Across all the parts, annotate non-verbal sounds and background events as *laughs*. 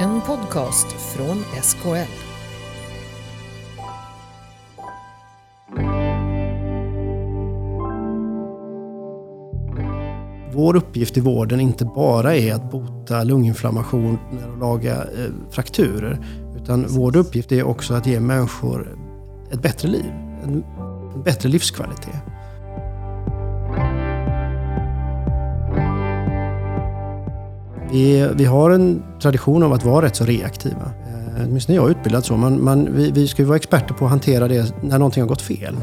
En podcast från SKL. Vår uppgift i vården inte bara är att bota lunginflammationer och laga eh, frakturer. Utan vår uppgift är också att ge människor ett bättre liv, en, en bättre livskvalitet. Vi, vi har en tradition av att vara rätt så reaktiva. Eh, åtminstone jag är utbildad så. Man, man, vi, vi ska ju vara experter på att hantera det när någonting har gått fel.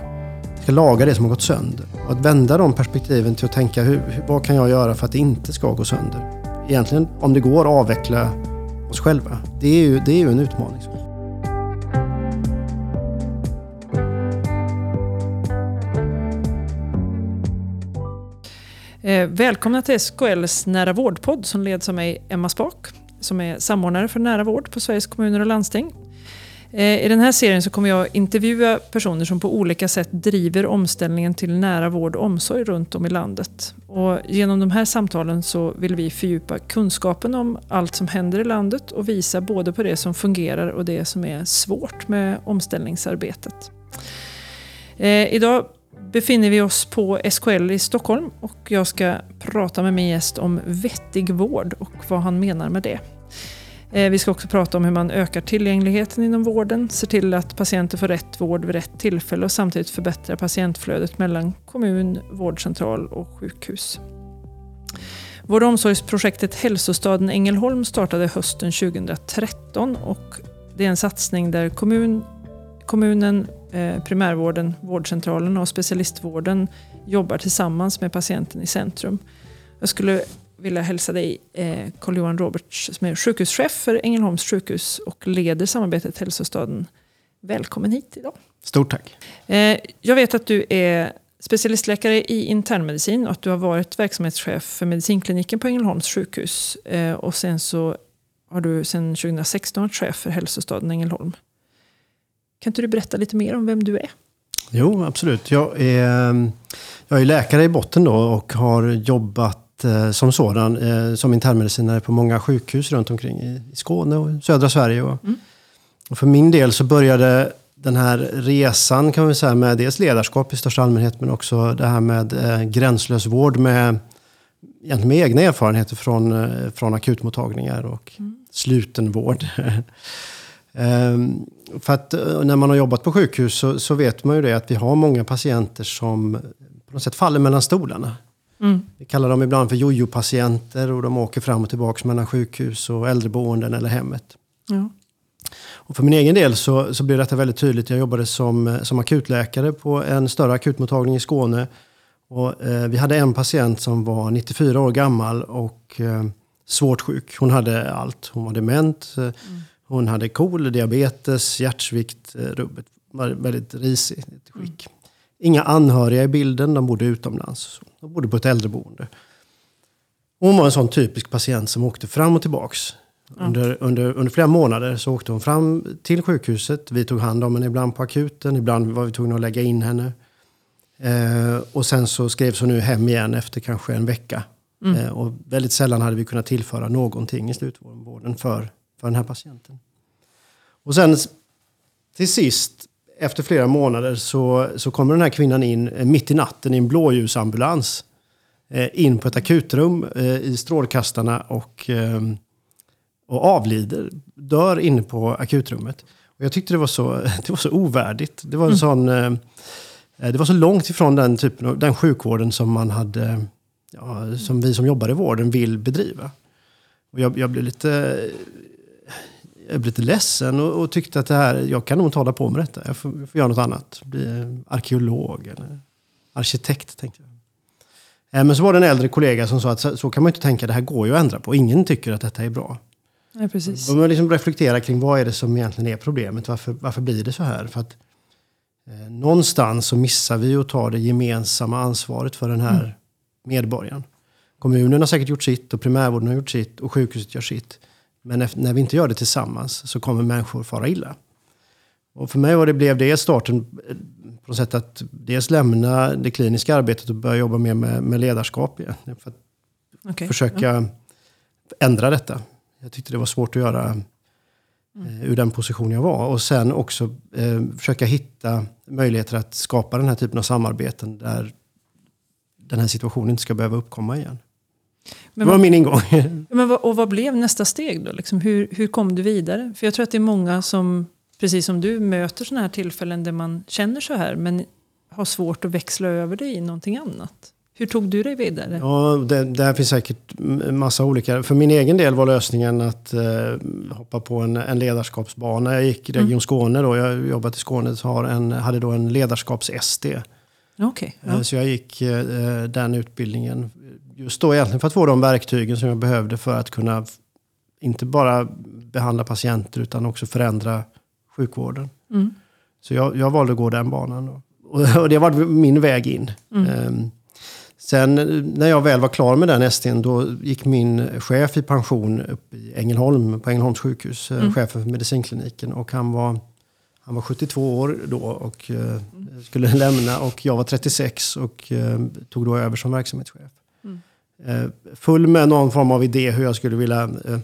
Vi ska laga det som har gått sönder. Och att vända de perspektiven till att tänka hur, hur, vad kan jag göra för att det inte ska gå sönder? Egentligen, om det går, avveckla oss själva. Det är ju, det är ju en utmaning. Eh, välkomna till SKLs Nära vårdpodd som leds av mig, Emma Spak, som är samordnare för nära vård på Sveriges kommuner och landsting. Eh, I den här serien så kommer jag intervjua personer som på olika sätt driver omställningen till nära vård och omsorg runt om i landet. Och genom de här samtalen så vill vi fördjupa kunskapen om allt som händer i landet och visa både på det som fungerar och det som är svårt med omställningsarbetet. Eh, idag befinner vi oss på SKL i Stockholm och jag ska prata med min gäst om vettig vård och vad han menar med det. Eh, vi ska också prata om hur man ökar tillgängligheten inom vården, ser till att patienter får rätt vård vid rätt tillfälle och samtidigt förbättrar patientflödet mellan kommun, vårdcentral och sjukhus. Vård och omsorgsprojektet Hälsostaden Ängelholm startade hösten 2013 och det är en satsning där kommun, kommunen, primärvården, vårdcentralen och specialistvården jobbar tillsammans med patienten i centrum. Jag skulle vilja hälsa dig eh, Carl-Johan Roberts som är sjukhuschef för Ängelholms sjukhus och leder samarbetet Hälsostaden. Välkommen hit idag. Stort tack. Eh, jag vet att du är specialistläkare i internmedicin och att du har varit verksamhetschef för medicinkliniken på Ängelholms sjukhus. Eh, och sen så har du sedan 2016 varit chef för Hälsostaden Ängelholm. Kan inte du berätta lite mer om vem du är? Jo, absolut. Jag är, jag är läkare i botten då och har jobbat eh, som sådan eh, som internmedicinare på många sjukhus runt omkring i, Skåne och södra Sverige. Mm. och för min del så började den här resan kan vi säga med dels ledarskap i största allmänhet men också det här med eh, gränslös vård med, med egna erfarenheter från, från akutmottagningar och slutenvård. *laughs* Ehm, för att eh, när man har jobbat på sjukhus så, så vet man ju det att vi har många patienter som på något sätt faller mellan stolarna. Mm. Vi kallar dem ibland för jojo-patienter och de åker fram och tillbaka mellan sjukhus och äldreboenden eller hemmet. Ja. Och för min egen del så, så blev detta väldigt tydligt. Jag jobbade som, som akutläkare på en större akutmottagning i Skåne. Och, eh, vi hade en patient som var 94 år gammal och eh, svårt sjuk. Hon hade allt. Hon var dement, eh, hon hade KOL, diabetes, hjärtsvikt, eh, rubbet. Var väldigt risigt skick. Inga anhöriga i bilden, de bodde utomlands. De bodde på ett äldreboende. Hon var en sån typisk patient som åkte fram och tillbaks. Under, under, under flera månader så åkte hon fram till sjukhuset. Vi tog hand om henne ibland på akuten, ibland var vi tvungna att lägga in henne. Eh, och sen så skrevs hon nu hem igen efter kanske en vecka. Eh, och väldigt sällan hade vi kunnat tillföra någonting i slutvården för, för den här patienten. Och sen till sist, efter flera månader, så, så kommer den här kvinnan in eh, mitt i natten i en blåljusambulans. Eh, in på ett akutrum eh, i strålkastarna och, och avlider. Dör inne på akutrummet. Och jag tyckte det var så, *laughs* det var så ovärdigt. Det var, en sån, eh, det var så långt ifrån den typen av den sjukvården som man hade, ja, som vi som jobbar i vården vill bedriva. Och jag, jag blev lite jag blev lite ledsen och, och tyckte att det här, jag kan nog inte hålla på med detta. Jag får, jag får göra något annat. Bli arkeolog eller arkitekt, tänkte jag. Eh, Men så var det en äldre kollega som sa att så, så kan man inte tänka, det här går ju att ändra på. Ingen tycker att detta är bra. Ja, precis. Då man liksom reflektera kring vad är det som egentligen är problemet? Varför, varför blir det så här? För att eh, någonstans så missar vi att ta det gemensamma ansvaret för den här medborgaren. Kommunen har säkert gjort sitt och primärvården har gjort sitt och sjukhuset gör sitt. Men när vi inte gör det tillsammans så kommer människor fara illa. Och för mig var det, blev det starten eh, på något sätt att dels lämna det kliniska arbetet och börja jobba mer med, med ledarskap igen. För att Okej. försöka ändra detta. Jag tyckte det var svårt att göra eh, ur den position jag var. Och sen också eh, försöka hitta möjligheter att skapa den här typen av samarbeten där den här situationen inte ska behöva uppkomma igen. Men det var min ingång. *laughs* men och vad blev nästa steg då? Liksom, hur, hur kom du vidare? För jag tror att det är många som, precis som du, möter sådana här tillfällen där man känner så här men har svårt att växla över det i någonting annat. Hur tog du dig vidare? Ja, det, här finns säkert massa olika. För min egen del var lösningen att eh, hoppa på en, en ledarskapsbana. Jag gick i Region Skåne då. Jag jobbat i Skåne har en, hade då en ledarskaps-SD. Eh, ja. Så jag gick eh, den utbildningen just då egentligen för att få de verktygen som jag behövde för att kunna inte bara behandla patienter utan också förändra sjukvården. Mm. Så jag, jag valde att gå den banan. Då. Och, *laughs* och det var min väg in. Ehm, sen eh, när jag väl var klar med den STn då gick min chef i pension upp i Ängelholm, på Ängelholms sjukhus, mm. chefen för medicinkliniken. Och han var, han var 72 år då och eh, skulle *laughs* lämna och jag var 36 och eh, tog då över som verksamhetschef. Eh, full med någon form av idé hur jag skulle vilja eh,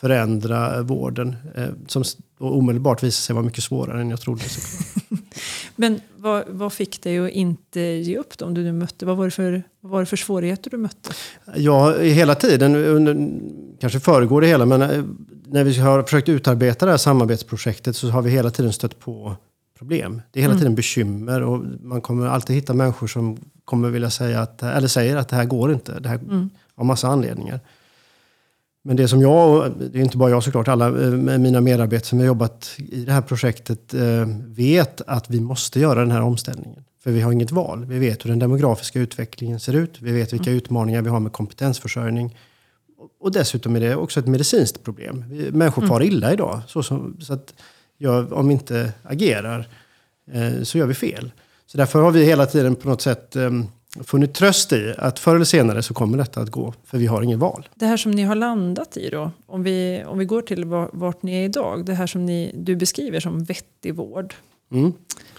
förändra vården. Eh, som s- då omedelbart visade sig vara mycket svårare än jag trodde. *laughs* Men vad, vad fick dig att inte ge upp då, om du nu mötte? Vad var, det för, vad var det för svårigheter du mötte? Ja, hela tiden, under, kanske föregår det hela, men när vi har försökt utarbeta det här samarbetsprojektet så har vi hela tiden stött på problem. Det är hela tiden bekymmer och man kommer alltid hitta människor som kommer vilja säga att, eller säger att det här går inte. Det här, Av massa anledningar. Men det som jag, och det är inte bara jag såklart, alla eh, mina medarbetare som har jobbat i det här projektet eh, vet att vi måste göra den här omställningen. För vi har inget val. Vi vet hur den demografiska utvecklingen ser ut. Vi vet vilka utmaningar vi har med kompetensförsörjning. Och dessutom är det också ett medicinskt problem. Människor far illa idag. Så, som, så att jag, om vi inte agerar eh, så gör vi fel. Så därför har vi hela tiden på något sätt eh, funnit tröst i att förr eller senare så kommer detta att gå. För vi har ingen val. Det här som ni har landat i då, om vi, om vi går till var- vart ni är idag, det här som ni, du beskriver som vettig vård. Mm.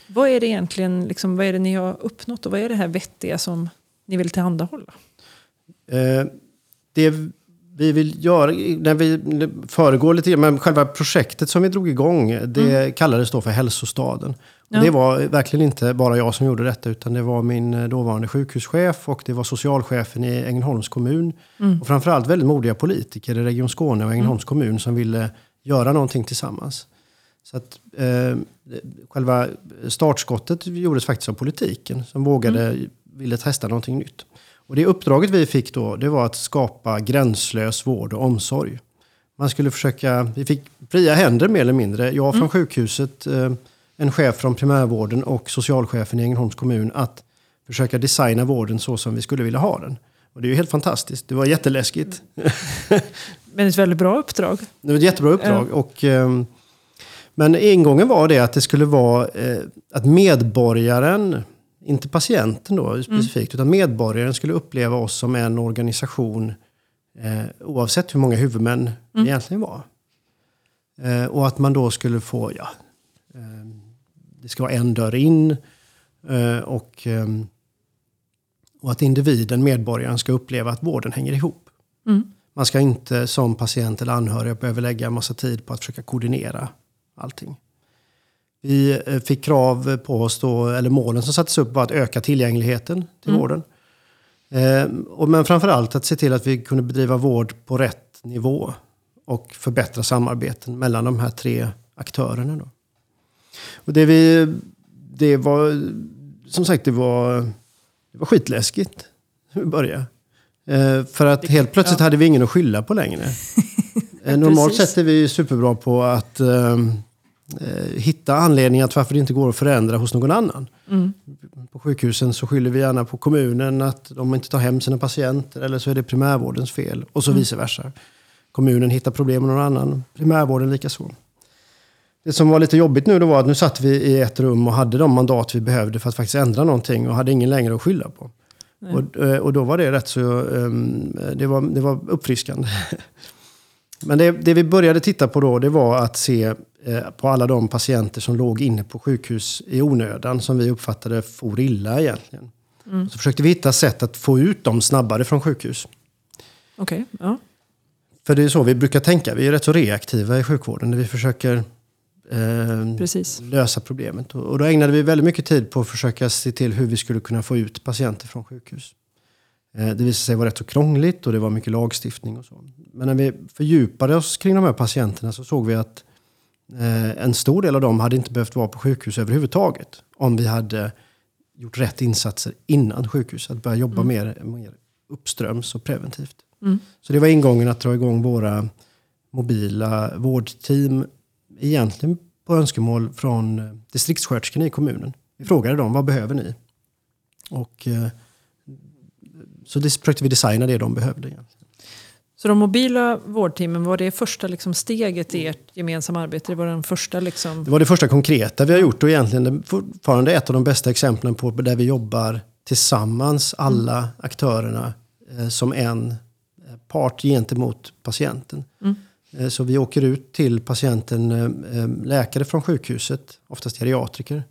Vad är det egentligen, liksom, vad är det ni har uppnått och vad är det här vettiga som ni vill tillhandahålla? Eh, det vi vill göra, när vi föregår lite men själva projektet som vi drog igång, det kallades då för hälsostaden. Ja. Det var verkligen inte bara jag som gjorde detta, utan det var min eh, dåvarande sjukhuschef och det var socialchefen i Ängelholms kommun. Och framförallt väldigt modiga politiker i Region Skåne och Ängelholms kommun som ville göra någonting tillsammans. Så att, eh, själva startskottet gjordes faktiskt av politiken som vågade, ville testa någonting nytt. Och det uppdraget vi fick då, det var att skapa gränslös vård och omsorg. Man skulle försöka, vi fick fria händer mer eller mindre. Jag från sjukhuset, eh, en chef från primärvården och socialchefen i Ängelholms kommun att försöka designa vården så som vi skulle vilja ha den. Och det är ju helt fantastiskt. Det var jätteläskigt. *laughs* Men ett väldigt bra uppdrag. Det var ett jättebra uppdrag. Och, ehm, men ingången var det att det skulle vara eh, att medborgaren, inte patienten då specifikt, utan medborgaren skulle uppleva oss som en organisation eh, oavsett hur många huvudmän det egentligen var. Eh, och att man då skulle få, ja, eh, det ska vara en dörr in eh, och, ehm, och att individen, medborgaren, ska uppleva att vården hänger ihop. Man ska inte som patient eller anhörig behöva lägga en massa tid på att försöka koordinera allting. Vi eh, fick krav på oss då, eller målen som sattes upp var att öka tillgängligheten till vården. Eh, men framförallt att se till att vi kunde bedriva vård på rätt nivå och förbättra samarbeten mellan de här tre aktörerna. Då. Och det, vi, det var, som sagt, det var, det var skitläskigt i början. Eh, för att helt plötsligt hade vi ingen att skylla på längre. *laughs* Eh, Normalt sett är vi superbra på att hitta anledningar till varför det inte går att förändra hos någon annan. På sjukhusen så skyller vi gärna på kommunen att de inte tar hem sina patienter eller så är det primärvårdens fel och så vice versa. Kommunen hittar problem med någon annan, primärvården likaså. Det som var lite jobbigt nu då var att nu satt vi i ett rum och hade de mandat vi behövde för att faktiskt ändra någonting och hade ingen längre att skylla på. Och, eh, och då var det rätt så, ehm, det, var, det var uppfriskande. *laughs* Men det, det vi började titta på då, det var att se eh, på alla de patienter som låg inne på sjukhus i onödan, som vi uppfattade for illa egentligen. Så försökte vi hitta sätt att få ut dem snabbare från sjukhus. Okej, ja. För det är så vi brukar tänka. Vi är rätt så reaktiva i sjukvården. När vi försöker eh, lösa problemet. Och, och då ägnade vi väldigt mycket tid på att försöka se till hur vi skulle kunna få ut patienter från sjukhus. Eh, det visade sig vara rätt så krångligt och det var mycket lagstiftning och så. Men när vi fördjupade oss kring de här patienterna så såg vi att eh, en stor del av dem hade inte behövt vara på sjukhus överhuvudtaget. Om vi hade gjort rätt insatser innan sjukhus. Att börja jobba mer, mer uppströms och preventivt. Mm. Så det var ingången att dra igång våra mobila vårdteam. Egentligen på önskemål från eh, distriktssköterskorna i kommunen. Vi frågade dem, vad behöver ni? Och eh, så försökte vi designa det de behövde. Så de mobila vårdteamen, var det första liksom steget i ert gemensamma arbete? Det var den första liksom... Det var det första konkreta vi har gjort och egentligen fortfarande ett av de bästa exemplen på där vi jobbar tillsammans, alla aktörerna, eh, som en eh, part gentemot patienten. Mm. Eh, Så vi åker ut till patienten, läkare från sjukhuset, oftast geriatriker,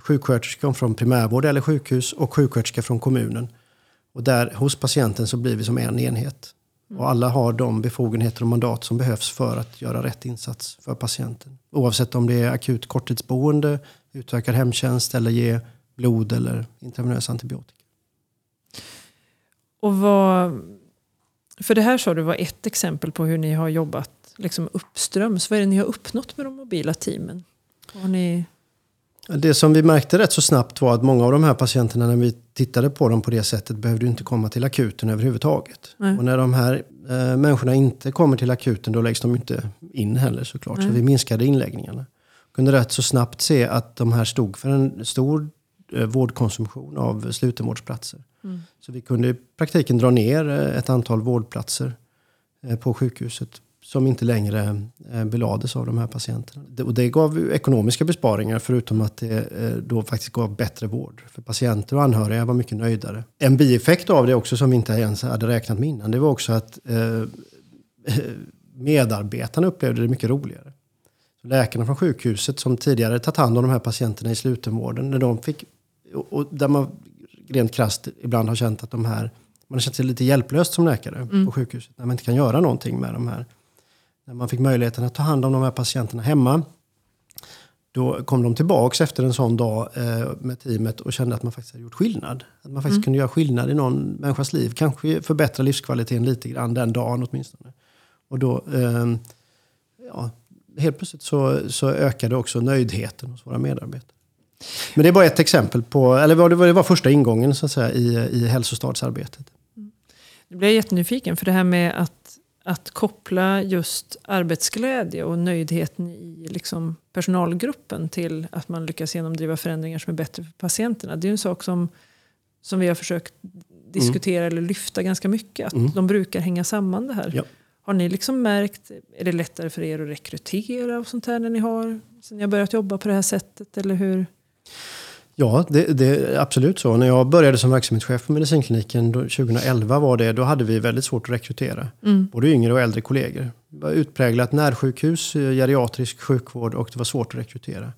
sjuksköterskor från primärvård eller sjukhus och sjuksköterska från kommunen. Och där hos patienten så blir vi som en enhet. Och alla har de befogenheter och mandat som behövs för att göra rätt insats för patienten. Oavsett om det är akut korttidsboende, utökad hemtjänst eller ge blod eller intravenös antibiotika. Och vad... För det här sa du var ett exempel på hur ni har jobbat liksom uppströms. Vad är det ni har uppnått med de mobila teamen? Har ni... Det som vi märkte rätt så snabbt var att många av de här patienterna när vi tittade på dem på det sättet behövde inte komma till akuten överhuvudtaget. Nej. Och när de här eh, människorna inte kommer till akuten då läggs de inte in heller såklart. Så Nej. vi minskade inläggningarna. Kunde rätt så snabbt se att de här stod för en stor eh, vårdkonsumtion av slutenvårdsplatser. Mm. Så vi kunde i praktiken dra ner eh, ett antal vårdplatser eh, på sjukhuset som inte längre eh, belades av de här patienterna. Och det gav ekonomiska besparingar förutom att det eh, då faktiskt gav bättre vård. För patienter och anhöriga var mycket nöjdare. En bieffekt av det också som vi inte ens hade räknat med innan det var också att eh, *laughs* medarbetarna upplevde det mycket roligare. Läkarna från sjukhuset som tidigare tagit hand om de här patienterna i slutenvården, när de fick, och där man rent krasst ibland har känt att de här, man har känt sig lite hjälplöst som läkare på sjukhuset, när man inte kan göra någonting med de här. När man fick möjligheten att ta hand om de här patienterna hemma, då kom de tillbaks efter en sån dag eh, med teamet och kände att man faktiskt hade gjort skillnad. Att man faktiskt kunde göra skillnad i någon människas liv. Kanske förbättra livskvaliteten lite grann den dagen åtminstone. Och då, eh, ja, helt plötsligt så, så ökade också nöjdheten hos våra medarbetare. Men det är bara ett exempel på, eller det var, det var första ingången så att säga, i, i hälsostadsarbetet. Nu blir jag jättenyfiken för det här med att, att koppla just arbetsglädje och nöjdheten i liksom personalgruppen till att man lyckas genomdriva förändringar som är bättre för patienterna. Det är en sak som, som vi har försökt diskutera eller lyfta ganska mycket. Att Mm. de brukar hänga samman det här. Ja. Har ni liksom märkt, är det lättare för er att rekrytera och sånt här när ni har, sen ni har börjat jobba på det här sättet? Eller hur? Ja, det, det är absolut så. När jag började som verksamhetschef på medicinkliniken då, 2011 var det, då hade vi väldigt svårt att rekrytera. Både yngre och äldre kollegor. Det var utpräglat närsjukhus, eh, geriatrisk sjukvård och det var svårt att rekrytera.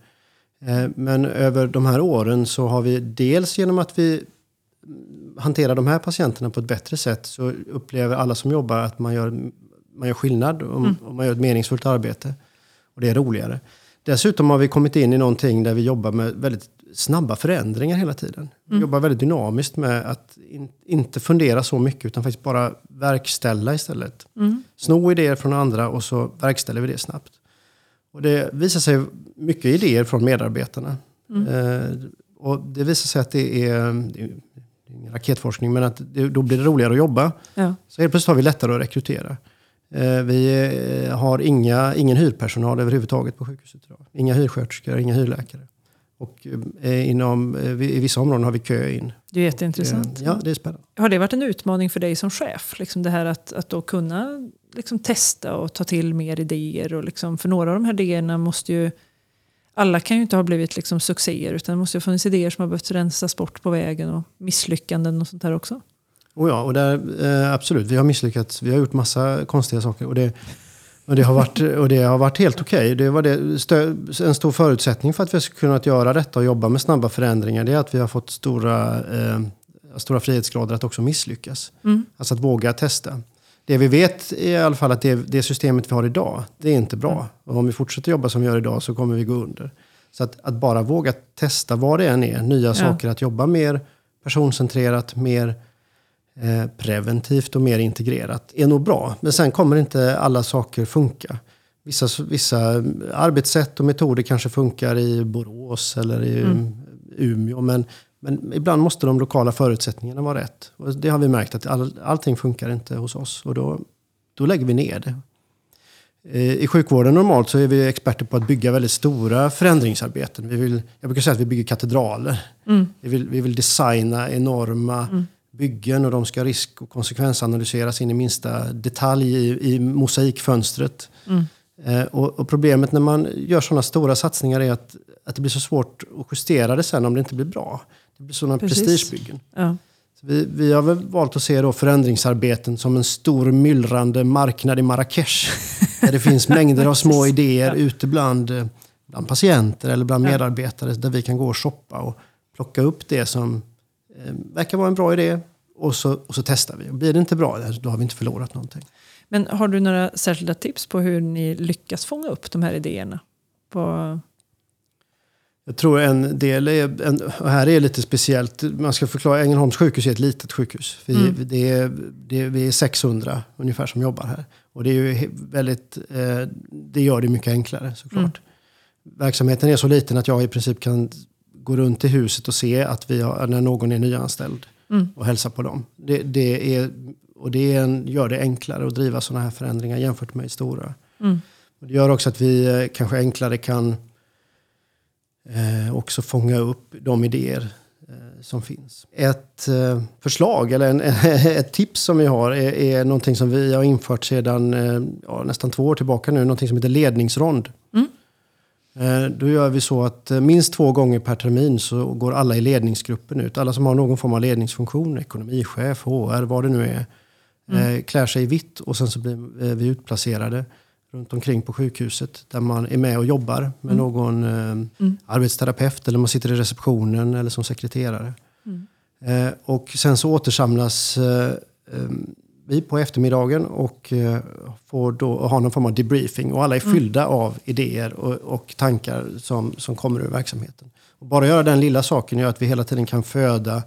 Eh, Men över de här åren så har vi dels genom att vi mm, hanterar de här patienterna på ett bättre sätt så upplever alla som jobbar att man gör, man gör skillnad och, och man gör ett meningsfullt arbete. Och det är roligare. Dessutom har vi kommit in i någonting där vi jobbar med väldigt snabba förändringar hela tiden. Vi jobbar väldigt dynamiskt med att in, inte fundera så mycket utan faktiskt bara verkställa istället. Sno idéer från andra och så verkställer vi det snabbt. Och det visar sig mycket idéer från medarbetarna. Eh, och det visar sig att det är, det är ingen raketforskning, men att det, då blir det roligare att jobba. Ja. Så helt plötsligt har vi lättare att rekrytera. Eh, Vi eh, har inga, ingen hyrpersonal överhuvudtaget på sjukhuset idag. Inga hyrsköterskor, inga hyrläkare. Och eh, inom, eh, i vissa områden har vi kö in. Det är jätteintressant. Eh, Ja, det är spännande. Har det varit en utmaning för dig som chef? Liksom det här att, att då kunna liksom testa och ta till mer idéer. Och liksom, för några av de här idéerna måste ju... Alla kan ju inte ha blivit liksom succéer utan det måste ju ha funnits idéer som har behövt rensas bort på vägen och misslyckanden och sånt där också. Och ja, och där, eh, absolut, vi har misslyckats. Vi har gjort massa konstiga saker. Och det, och det, har, varit, och det har varit helt okej. Det var det, stö, en stor förutsättning för att vi ska kunna göra detta och jobba med snabba förändringar. Det är att vi har fått stora, eh, stora frihetsgrader att också misslyckas. Mm. Alltså att våga testa. det vi vet är i alla fall att det, det systemet vi har idag, det är inte bra. Mm. Och om vi fortsätter jobba som vi gör idag så kommer vi gå under. Så att, att bara våga testa vad det än är, nya ja. saker, att jobba mer personcentrerat, mer preventivt och mer integrerat är nog bra. Men sen kommer inte alla saker funka. Vissa, vissa arbetssätt och metoder kanske funkar i Borås eller i mm. Umeå. Men, men ibland måste de lokala förutsättningarna vara rätt. Och det har vi märkt att all, allting funkar inte hos oss. Och då, då lägger vi ner det. Eh, I sjukvården normalt så är vi experter på att bygga väldigt stora förändringsarbeten. Vi vill, jag brukar säga att vi bygger katedraler. Mm. Vi, vill, vi vill designa enorma mm. Byggen och de ska risk och konsekvensanalyseras in i minsta detalj i, i mosaikfönstret. Mm. Eh, och, och, problemet när man gör sådana stora satsningar är att, att det blir så svårt att justera det sen om det inte blir bra. Det blir sådana prestigebyggen. Ja. Vi, vi har väl valt att se då förändringsarbeten som en stor myllrande marknad i Marrakesh. *laughs* där det finns mängder av små idéer ja. ute bland, eh, bland patienter eller bland medarbetare. Där vi kan gå och shoppa och plocka upp det som verkar vara en bra idé. Och så, och så testar vi. Och blir det inte bra, då har vi inte förlorat någonting. Men har du några särskilda tips på hur ni lyckas fånga upp de här idéerna? På jag tror en del är, en, och här är lite speciellt, man ska förklara, Ängelholms sjukhus är ett litet sjukhus. Vi, mm. det är, det, vi är 600 ungefär som jobbar här. Och det är väldigt, eh, det gör det mycket enklare såklart. Mm. Verksamheten är så liten att jag i princip kan gå runt i huset och se att vi har, när någon är nyanställd mm. och hälsa på dem. Det, det är, och det en, gör det enklare att driva sådana här förändringar jämfört med stora. Mm. Och det gör också att vi eh, kanske enklare kan eh, också fånga upp de idéer eh, som finns. Ett eh, förslag, eller en, *laughs* ett tips som vi har, är, är någonting som vi har infört sedan eh, ja, nästan två år tillbaka nu, någonting som heter ledningsrond. Eh, då gör vi så att eh, minst två gånger per termin så går alla i ledningsgruppen ut. Alla som har någon form av ledningsfunktion, ekonomichef, HR, vad det nu är, mm. klär sig i vitt och sen så blir vi utplacerade runt omkring på sjukhuset där man är med och jobbar med mm. någon eh, mm. arbetsterapeut eller man sitter i receptionen eller som sekreterare. Mm. Eh, och sen så återsamlas eh, eh vi på eftermiddagen och eh, får då ha någon form av debriefing och alla är mm. fyllda av idéer och, och, tankar som, som kommer ur verksamheten. Och bara göra den lilla saken gör att vi hela tiden kan föda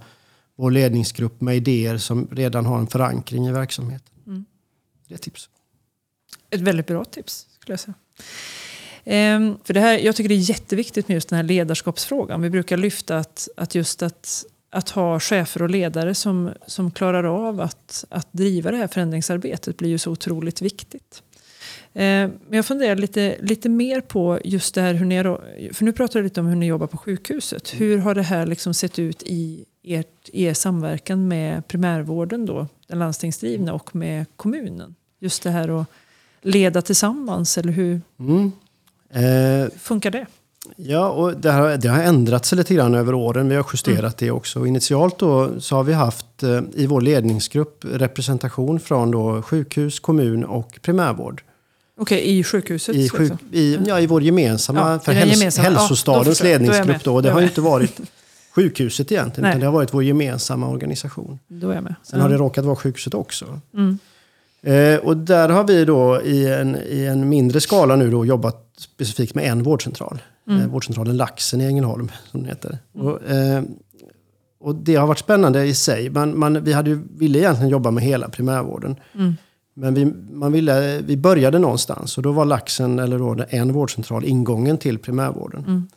vår ledningsgrupp med idéer som redan har en förankring i verksamheten. Mm. Det är ett tips. Ett väldigt bra tips skulle jag säga. Ehm, för det här, jag tycker det är jätteviktigt med just den här ledarskapsfrågan. Vi brukar lyfta att, att just att, att ha chefer och ledare som, som klarar av att, att driva det här förändringsarbetet blir ju så otroligt viktigt. Ehm, men jag funderar lite, lite mer på just det här hur ni, för nu pratar du lite om hur ni jobbar på sjukhuset. Mm. Hur har det här liksom sett ut i ert, er samverkan med primärvården då, den landstingsdrivna och med kommunen? Just det här att leda tillsammans? Eller hur mm. eh, funkar det? Ja, och det har, det har ändrat sig lite grann över åren. Vi har justerat mm. det också. Initialt då så har vi haft eh, i vår ledningsgrupp representation från då sjukhus, kommun och primärvård. Okej, okay, i sjukhuset? I, sjuk, i, ja, i vår gemensamma, ja, för häls, gemensamma. hälsostadens ja, då ledningsgrupp. Då. Det har inte varit sjukhuset egentligen, Nej. utan det har varit vår gemensamma organisation. Då är jag med. Sen mm. har det råkat vara sjukhuset också. Mm. Eh, och där har vi då i en, i en mindre skala nu då jobbat specifikt med en vårdcentral. Mm. Eh, vårdcentralen Laxen i Ängelholm, som det heter. Mm. Och, eh, och det har varit spännande i sig. Man, man, vi hade ju, ville egentligen jobba med hela primärvården. Mm. Men vi, man ville, vi började någonstans och då var Laxen, eller då en vårdcentral, ingången till primärvården. Mm.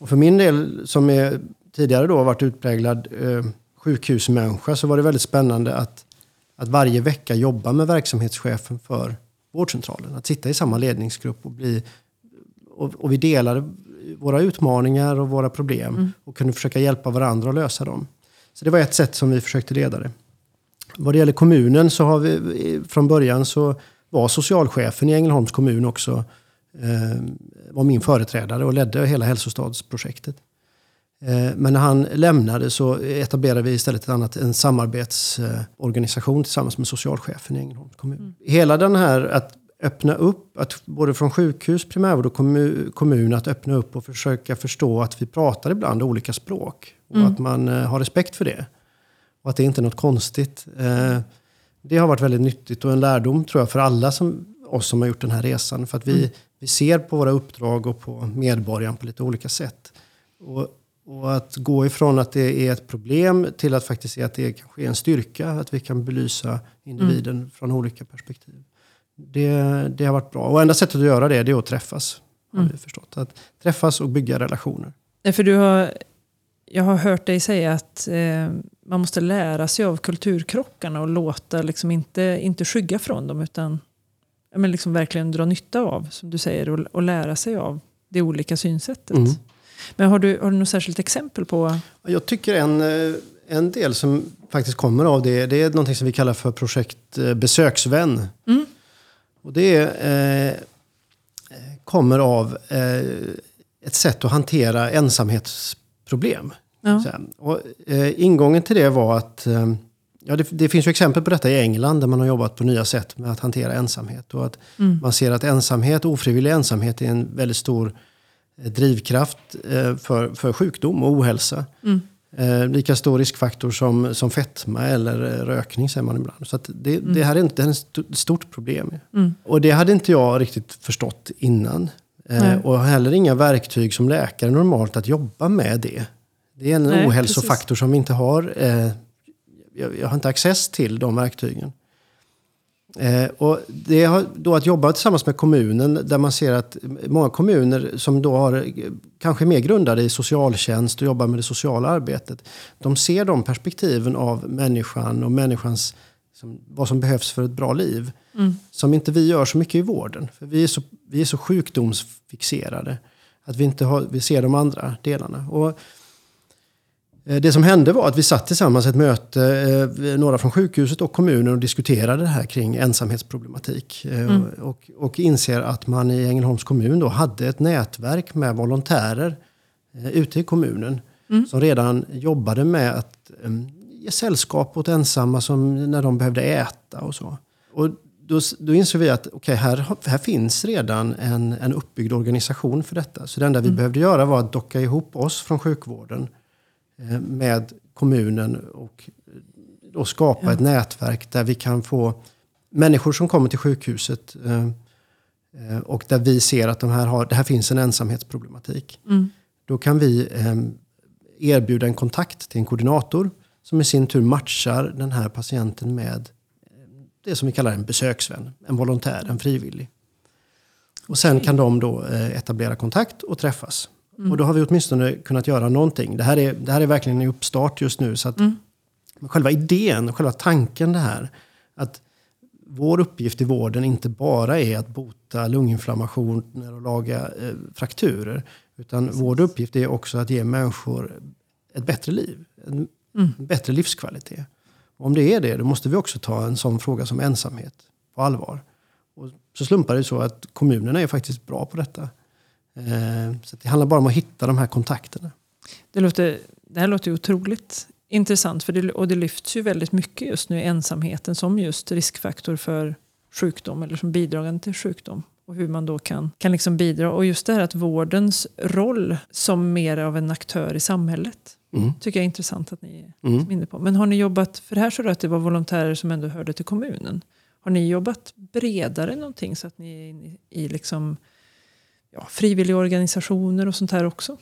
Och för min del, som är tidigare då varit utpräglad eh, sjukhusmänniska, så var det väldigt spännande att att varje vecka jobba med verksamhetschefen för vårdcentralen. Att sitta i samma ledningsgrupp och bli... Och, och vi delade våra utmaningar och våra problem mm. och kunde försöka hjälpa varandra att lösa dem. Så det var ett sätt som vi försökte leda det. Vad det gäller kommunen så har vi från början så var socialchefen i Ängelholms kommun också eh, var min företrädare och ledde hela hälsostadsprojektet. Eh, men när han lämnade så etablerade vi istället ett annat, en samarbetsorganisation tillsammans med socialchefen i Ängelholms kommun. Mm. Hela den här att öppna upp, att både från sjukhus, primärvård och kommun, att öppna upp och försöka förstå att vi pratar ibland olika språk. Och mm. att man eh, har respekt för det. Och att det inte är något konstigt. Eh, Det har varit väldigt nyttigt och en lärdom tror jag för alla som, oss som har gjort den här resan. För att vi, mm. vi ser på våra uppdrag och på medborgaren på lite olika sätt. Och, och att gå ifrån att det är ett problem till att faktiskt se att det kanske är en styrka. Att vi kan belysa individen mm. från olika perspektiv. Det, det har varit bra. Och enda sättet att göra det, det är att träffas. Mm. Har vi förstått. Att träffas och bygga relationer. För du har, jag har hört dig säga att eh, man måste lära sig av kulturkrockarna och låta, liksom inte, inte skygga från dem utan men liksom verkligen dra nytta av, som du säger, och, och lära sig av det olika synsättet. Mm. Men har du, har du något särskilt exempel på? Jag tycker en, eh, en del som faktiskt kommer av det, det är något som vi kallar för projekt eh, besöksvän. Mm. Och det eh, kommer av eh, ett sätt att hantera ensamhetsproblem. Ja. Och, eh, ingången till det var att eh, Ja, det, det, finns ju exempel på detta i England där man har jobbat på nya sätt med att hantera ensamhet. Och att mm. Man ser att ensamhet, ofrivillig ensamhet är en väldigt stor drivkraft eh, för, för sjukdom och ohälsa. Mm. Eh, lika stor riskfaktor som, som fetma eller rökning säger man ibland. Så det, mm. det här är inte ett stort problem. Mm. Och det hade inte jag riktigt förstått innan. Eh, och heller inga verktyg som läkare normalt att jobba med det. Det är en Nej, ohälsofaktor precis. som vi inte har eh, jag, jag har inte access till de verktygen. Eh, och det har då att jobba tillsammans med kommunen där man ser att många kommuner som då har kanske mer grundade i socialtjänst och jobbar med det sociala arbetet. De ser de perspektiven av människan och människans som, vad som behövs för ett bra liv. Mm. Som inte vi gör så mycket i vården. För vi är så, vi är så sjukdomsfixerade. Att vi inte har, vi ser de andra delarna. Och Eh, det som hände var att vi satt tillsammans ett möte, eh, några från sjukhuset och kommunen och diskuterade det här kring ensamhetsproblematik. Eh, mm. Och, och inser att man i Ängelholms kommun då hade ett nätverk med volontärer ute i kommunen. Mm. Som redan jobbade med att ge sällskap åt ensamma som, när de behövde äta och så. Och då, då insåg vi att okay, här, här finns redan en, en uppbyggd organisation för detta. Så det enda vi mm. behövde göra var att docka ihop oss från sjukvården Eh, med kommunen och då skapa ja. ett nätverk där vi kan få människor som kommer till sjukhuset eh, eh, och där vi ser att de här har, det här finns en ensamhetsproblematik. Mm. Då kan vi erbjuda en kontakt till en koordinator som i sin tur matchar den här patienten med det som vi kallar en besöksvän, en volontär, en frivillig. Och sen kan de då etablera kontakt och träffas. Mm. Och då har vi åtminstone kunnat göra någonting. Det här är, det här är verkligen i uppstart just nu. Så att mm. Själva idén, själva tanken det här. Att vår uppgift i vården inte bara är att bota lunginflammationer och laga eh, frakturer. Utan Precis. vår uppgift är också att ge människor ett bättre liv. En mm. bättre livskvalitet. Och om det är det, då måste vi också ta en sån fråga som ensamhet på allvar. Och så slumpar det så att kommunerna är faktiskt bra på detta. Eh, så det handlar bara om att hitta de här kontakterna. Det, låter, det här låter otroligt intressant för det, och det lyfts ju väldigt mycket just nu ensamheten som just riskfaktor för sjukdom eller som bidragande till sjukdom och hur man då kan, kan liksom bidra. Och just det här att vårdens roll som mer av en aktör i samhället mm. tycker jag är intressant att ni är mm. inne på. Men har ni jobbat, för här så att det var volontärer som ändå hörde till kommunen. Har ni jobbat bredare någonting så att ni är i liksom ja, frivilligorganisationer och sånt här också?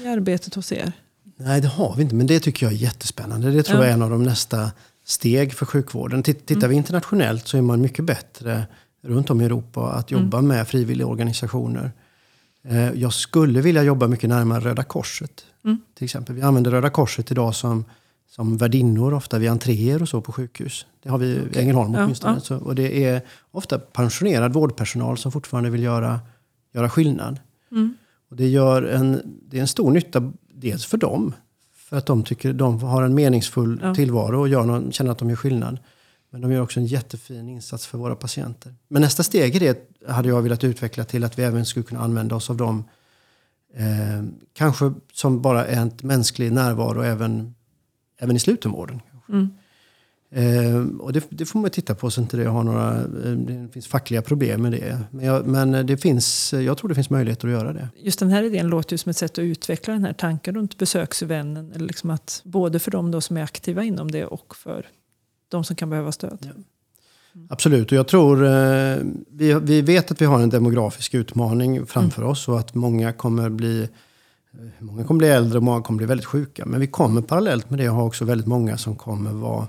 I arbetet hos er? Nej, det har vi inte. Men det tycker jag är jättespännande. Det tror ja. jag är en av de nästa steg för sjukvården. Tittar mm. vi internationellt så är man mycket bättre runt om i Europa att jobba mm. med frivilligorganisationer. Eh, jag skulle vilja jobba mycket närmare Röda Korset. Mm. Till exempel. Vi använder Röda Korset idag som, som värdinnor ofta vid entréer och så på sjukhus. Det har vi i okay. Ängelholm åtminstone. Ja, ja. Så, och det är ofta pensionerad vårdpersonal som fortfarande vill göra göra skillnad. Mm. Och det, gör en, det är en stor nytta dels för dem. För att de tycker de har en meningsfull ja. tillvaro och gör någon, känner att de gör skillnad. Men de gör också en jättefin insats för våra patienter. Men nästa steg i det hade jag velat utveckla till att vi även skulle kunna använda oss av dem. Eh, kanske som bara en mänsklig närvaro även, även i slutenvården. Mm. Eh, och det, det, får man titta på så inte det har några eh, det finns fackliga problem med det. Men, jag, men det finns, jag tror det finns möjligheter att göra det. Just den här idén låter ju som ett sätt att utveckla den här tanken runt besöksvännen. Eller liksom att, både för de som är aktiva inom det och för de som kan behöva stöd. Ja. Absolut, och jag tror eh, vi, vi vet att vi har en demografisk utmaning framför oss och att många kommer bli eh, Många kommer bli äldre och många kommer bli väldigt sjuka. Men vi kommer parallellt med det ha också väldigt många som kommer vara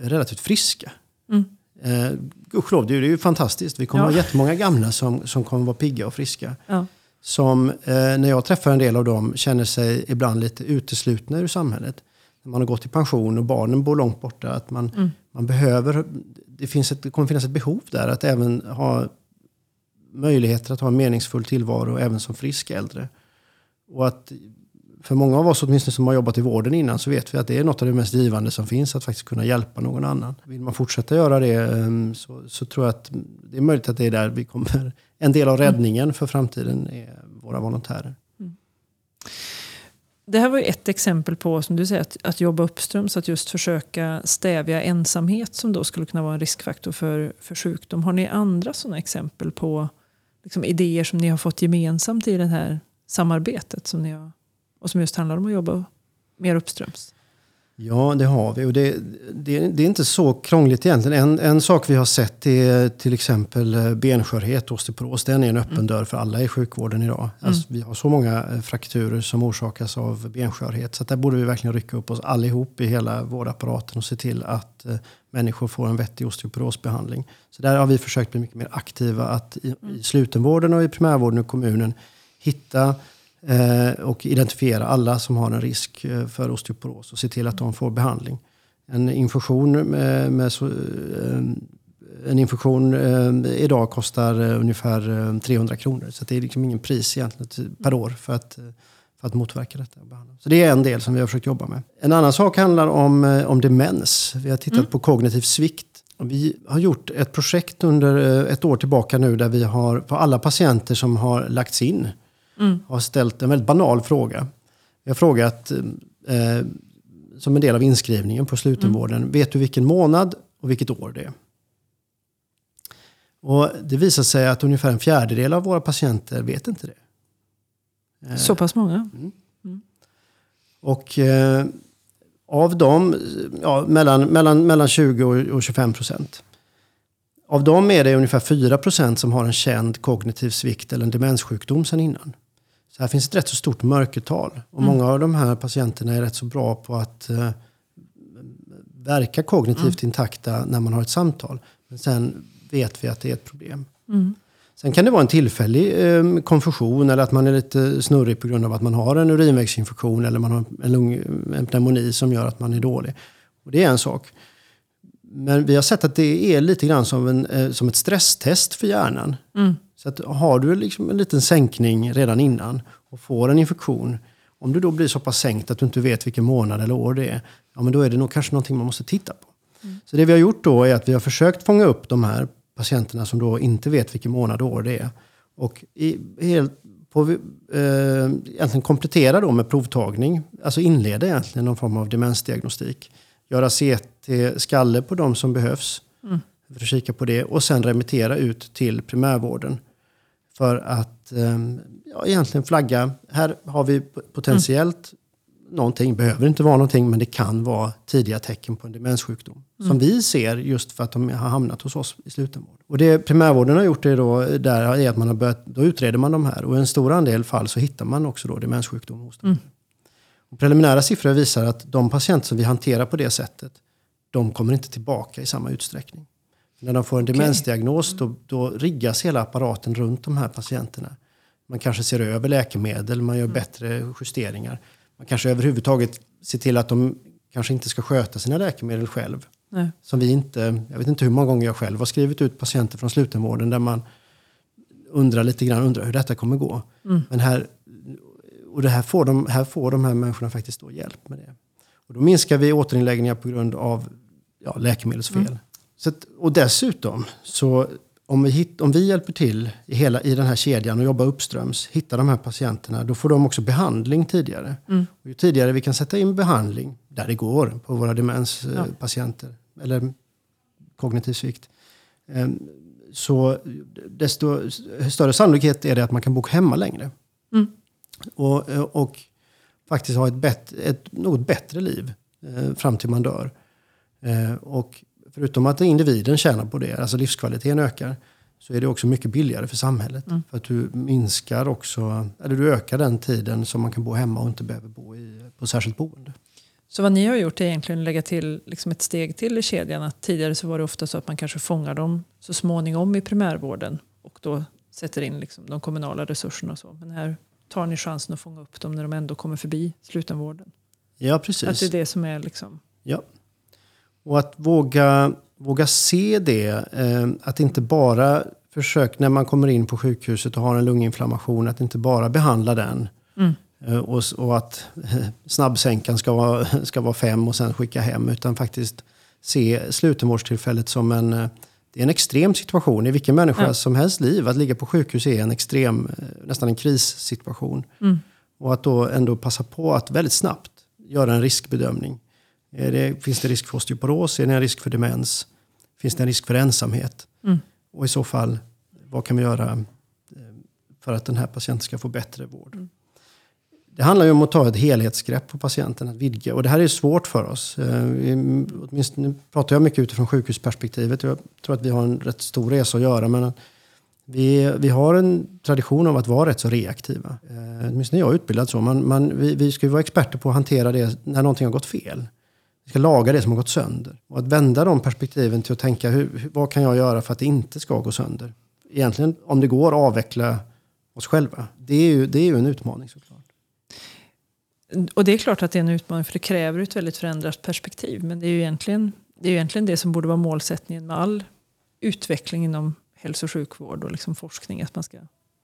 relativt friska. Mm. Eh, gudskelov, det är ju fantastiskt. Vi kommer Ja. ha jättemånga gamla som, som kommer vara pigga och friska. Ja. Som, eh, när jag träffar en del av dem, känner sig ibland lite uteslutna ur samhället. När man har gått i pension och barnen bor långt borta. Att man, Mm. man behöver, det, finns ett, det kommer finnas ett behov där att även ha möjligheter att ha en meningsfull tillvaro även som frisk äldre. Och att för många av oss åtminstone som har jobbat i vården innan så vet vi att det är något av det mest givande som finns att faktiskt kunna hjälpa någon annan. Vill man fortsätta göra det ehm, så, så tror jag att det är möjligt att det är där vi kommer. *laughs* En del av räddningen för framtiden är våra volontärer. Mm. Det här var ju ett exempel på, som du säger, att, att jobba uppströms, att just försöka stävja ensamhet som då skulle kunna vara en riskfaktor för, för sjukdom. Har ni andra sådana exempel på liksom, idéer som ni har fått gemensamt i det här samarbetet som ni har, och som just handlar om att jobba mer uppströms? Ja, det har vi. Och det, det, det är inte så krångligt egentligen. En, en sak vi har sett är till exempel eh, benskörhet, osteoporos. Den är en öppen dörr för alla i sjukvården idag. Alltså, vi har så många eh, frakturer som orsakas av benskörhet. Så där borde vi verkligen rycka upp oss allihop i hela vårdapparaten och se till att eh, människor får en vettig osteoporosbehandling. Så där har vi försökt bli mycket mer aktiva att i, i slutenvården och i primärvården och kommunen hitta och identifiera alla som har en risk eh, för osteoporos och se till att de får behandling. En infektion, med, med eh, en infektion eh, idag kostar eh, ungefär eh, 300 kronor. Så det är liksom ingen pris egentligen per år för att, eh, för att motverka detta. Så det är en del som vi har försökt jobba med. En annan sak handlar om, eh, om demens. Vi har tittat på kognitiv svikt. Vi har gjort ett projekt under eh, ett år tillbaka nu där vi har på alla patienter som har lagts in har ställt en väldigt banal fråga. Vi har frågat eh, som en del av inskrivningen på slutenvården. Vet du vilken månad och vilket år det är? Och det visar sig att ungefär en fjärdedel av våra patienter vet inte det. Eh, Så pass många? Och eh, av dem, ja, mellan, mellan, mellan 20 och, och 25 procent. Av dem är det ungefär 4 procent som har en känd kognitiv svikt eller en demenssjukdom sedan innan. Så här finns ett rätt så stort mörkertal. Och många av de här patienterna är rätt så bra på att eh, verka kognitivt intakta när man har ett samtal. Men sen vet vi att det är ett problem. Sen kan det vara en tillfällig eh, konfusion eller att man är lite snurrig på grund av att man har en urinvägsinfektion eller man har en, lung, en pneumoni som gör att man är dålig. Och det är en sak. Men vi har sett att det är lite grann som, en, eh, som ett stresstest för hjärnan. Så att har du liksom en liten sänkning redan innan och får en infektion. Om du då blir så pass sänkt att du inte vet vilken månad eller år det är. Ja, men då är det nog kanske någonting man måste titta på. Så det vi har gjort då är att vi har försökt fånga upp de här patienterna som då inte vet vilken månad och år det är. Och i, helt på, eh, komplettera då med provtagning. Alltså inleda egentligen någon form av demensdiagnostik. Göra CT-skalle på de som behövs. För att kika på det. Och sen remittera ut till primärvården. För att eh, ja, egentligen flagga. Här har vi potentiellt någonting. Behöver inte vara någonting men det kan vara tidiga tecken på en demenssjukdom. Som vi ser just för att de har hamnat hos oss i slutenvård. Och det primärvården har gjort det då, där är att man har börjat, då utreder man de här. Och i en stor andel fall så hittar man också då demenssjukdom hos dem. Och preliminära siffror visar att de patienter som vi hanterar på det sättet, de kommer inte tillbaka i samma utsträckning. När de får en demensdiagnos då, då riggas hela apparaten runt de här patienterna. Man kanske ser över läkemedel, man gör bättre justeringar. Man kanske överhuvudtaget ser till att de kanske inte ska sköta sina läkemedel själv. Nej. Som vi inte, jag vet inte hur många gånger jag själv har skrivit ut patienter från slutenvården där man undrar lite grann undrar hur detta kommer gå. Men här, och det här, får de, här får de här människorna faktiskt då hjälp med det. Och då minskar vi återinläggningar på grund av ja, läkemedelsfel. Så att, och dessutom, så om vi, hit, om vi hjälper till i, hela, i den här kedjan och jobbar uppströms, hittar de här patienterna, då får de också behandling tidigare. Och ju tidigare vi kan sätta in behandling, där det går, på våra demenspatienter, eller kognitiv svikt, eh, så desto större sannolikhet är det att man kan bo hemma längre. Och, eh, och faktiskt ha ett, bättre, ett något bättre liv eh, fram till man dör. Eh, och förutom att individen tjänar på det, alltså livskvaliteten ökar, så är det också mycket billigare för samhället. Mm. För att du minskar också, eller du ökar den tiden som man kan bo hemma och inte behöver bo i, på särskilt boende. Så vad ni har gjort är egentligen att lägga till liksom ett steg till i kedjan. Att tidigare så var det ofta så att man kanske fångar dem så småningom i primärvården och då sätter in liksom de kommunala resurserna och så. Men här tar ni chansen att fånga upp dem när de ändå kommer förbi slutenvården. Ja, Att precis. det är det som är liksom... Ja. Och att våga, våga se det. Eh, att inte bara försöka, när man kommer in på sjukhuset och har en lunginflammation, att inte bara behandla den. Mm. Eh, och, och att eh, snabbsänkan ska vara, *laughs* ska vara fem och sen skicka hem. Utan faktiskt se slutenvårdstillfället som en, det är en extrem situation i vilken människa Ja. som helst liv. Att ligga på sjukhus är en extrem, nästan en krissituation. Mm. Och att då ändå passa på att väldigt snabbt göra en riskbedömning. Är det, finns det risk för osteoporos? Är det en risk för demens? Finns det en risk för ensamhet? Mm. Och i så fall, vad kan vi göra eh, för att den här patienten ska få bättre vård? Mm. Det handlar ju om att ta ett helhetsgrepp på patienten, att vidga. Och det här är svårt för oss. Eh, vi- Åtminstone nu pratar jag mycket utifrån sjukhusperspektivet. Jag tror att vi har en rätt stor resa att göra. Men vi, vi har en tradition av att vara rätt så reaktiva. Eh, åtminstone jag är utbildad så. Man, man, vi, vi ska ju vara experter på att hantera det när någonting har gått fel. Vi ska laga det som har gått sönder. Och att vända de perspektiven till att tänka hur, vad kan jag göra för att det inte ska gå sönder? Egentligen, om det går, avveckla oss själva. Det är ju, det är ju en utmaning såklart. Och det är klart att det är en utmaning för det kräver ett väldigt förändrat perspektiv. Men det är ju egentligen det, är egentligen det som borde vara målsättningen med all utveckling inom hälso och sjukvård och liksom forskning. Att man ska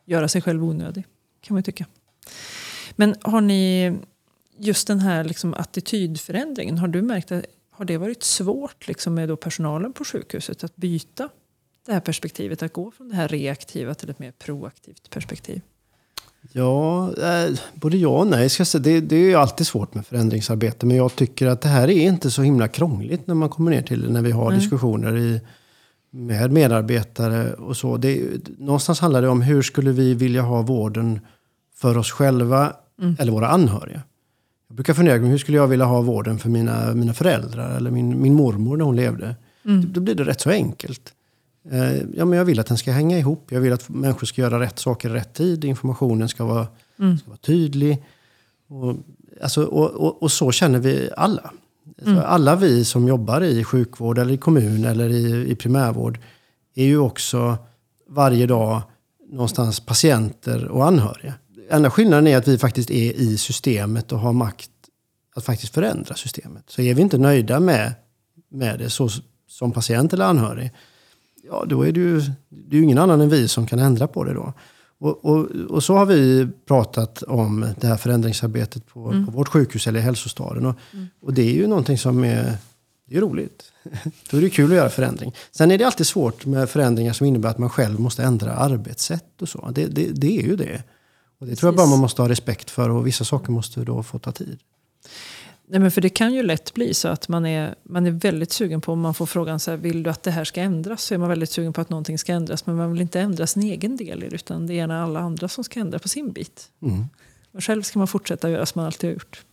göra sig själv onödig, kan man ju tycka. Men har ni just den här liksom attitydförändringen, har du märkt att har det varit svårt liksom med då personalen på sjukhuset att byta det här perspektivet, att gå från det här reaktiva till ett mer proaktivt perspektiv? Ja, eh, både ja och nej. Ska säga. Det, det är ju alltid svårt med förändringsarbete. Men jag tycker att det här är inte så himla krångligt när man kommer ner till det. När vi har Nej. diskussioner i, med medarbetare och så. Det, någonstans handlar det om hur skulle vi vilja ha vården för oss själva eller våra anhöriga. Jag brukar fundera på hur skulle jag vilja ha vården för mina, mina föräldrar eller min, min mormor när hon levde. Då blir det rätt så enkelt. Eh, ja, men jag vill att den ska hänga ihop. Jag vill att människor ska göra rätt saker i rätt tid. Informationen ska vara, ska vara tydlig. Och, alltså, och, och, och så känner vi alla. Så Alla vi som jobbar i sjukvård eller i kommun eller i, i primärvård är ju också varje dag någonstans patienter och anhöriga. Enda skillnaden är att vi faktiskt är i systemet och har makt att faktiskt förändra systemet. Så är vi inte nöjda med, med det så, som patient eller anhörig, ja då är det ju, det är ju ingen annan än vi som kan ändra på det då. Och, och, och så har vi pratat om det här förändringsarbetet på, på vårt sjukhus eller i hälsostaden. Och, och det är ju någonting som är, det är roligt. *laughs* Då är det kul att göra förändring. Sen är det alltid svårt med förändringar som innebär att man själv måste ändra arbetssätt och så. Det, det, det är ju det. Och det tror jag bara Precis. man måste ha respekt för och vissa saker måste då få ta tid. Nej, men för det kan ju lätt bli så att man är, man är väldigt sugen på, om man får frågan så här, vill du att det här ska ändras? Så är man väldigt sugen på att någonting ska ändras, men man vill inte ändra sin egen del i det, utan det är gärna alla andra som ska ändra på sin bit. Mm. Och själv ska man fortsätta göra som man alltid har gjort.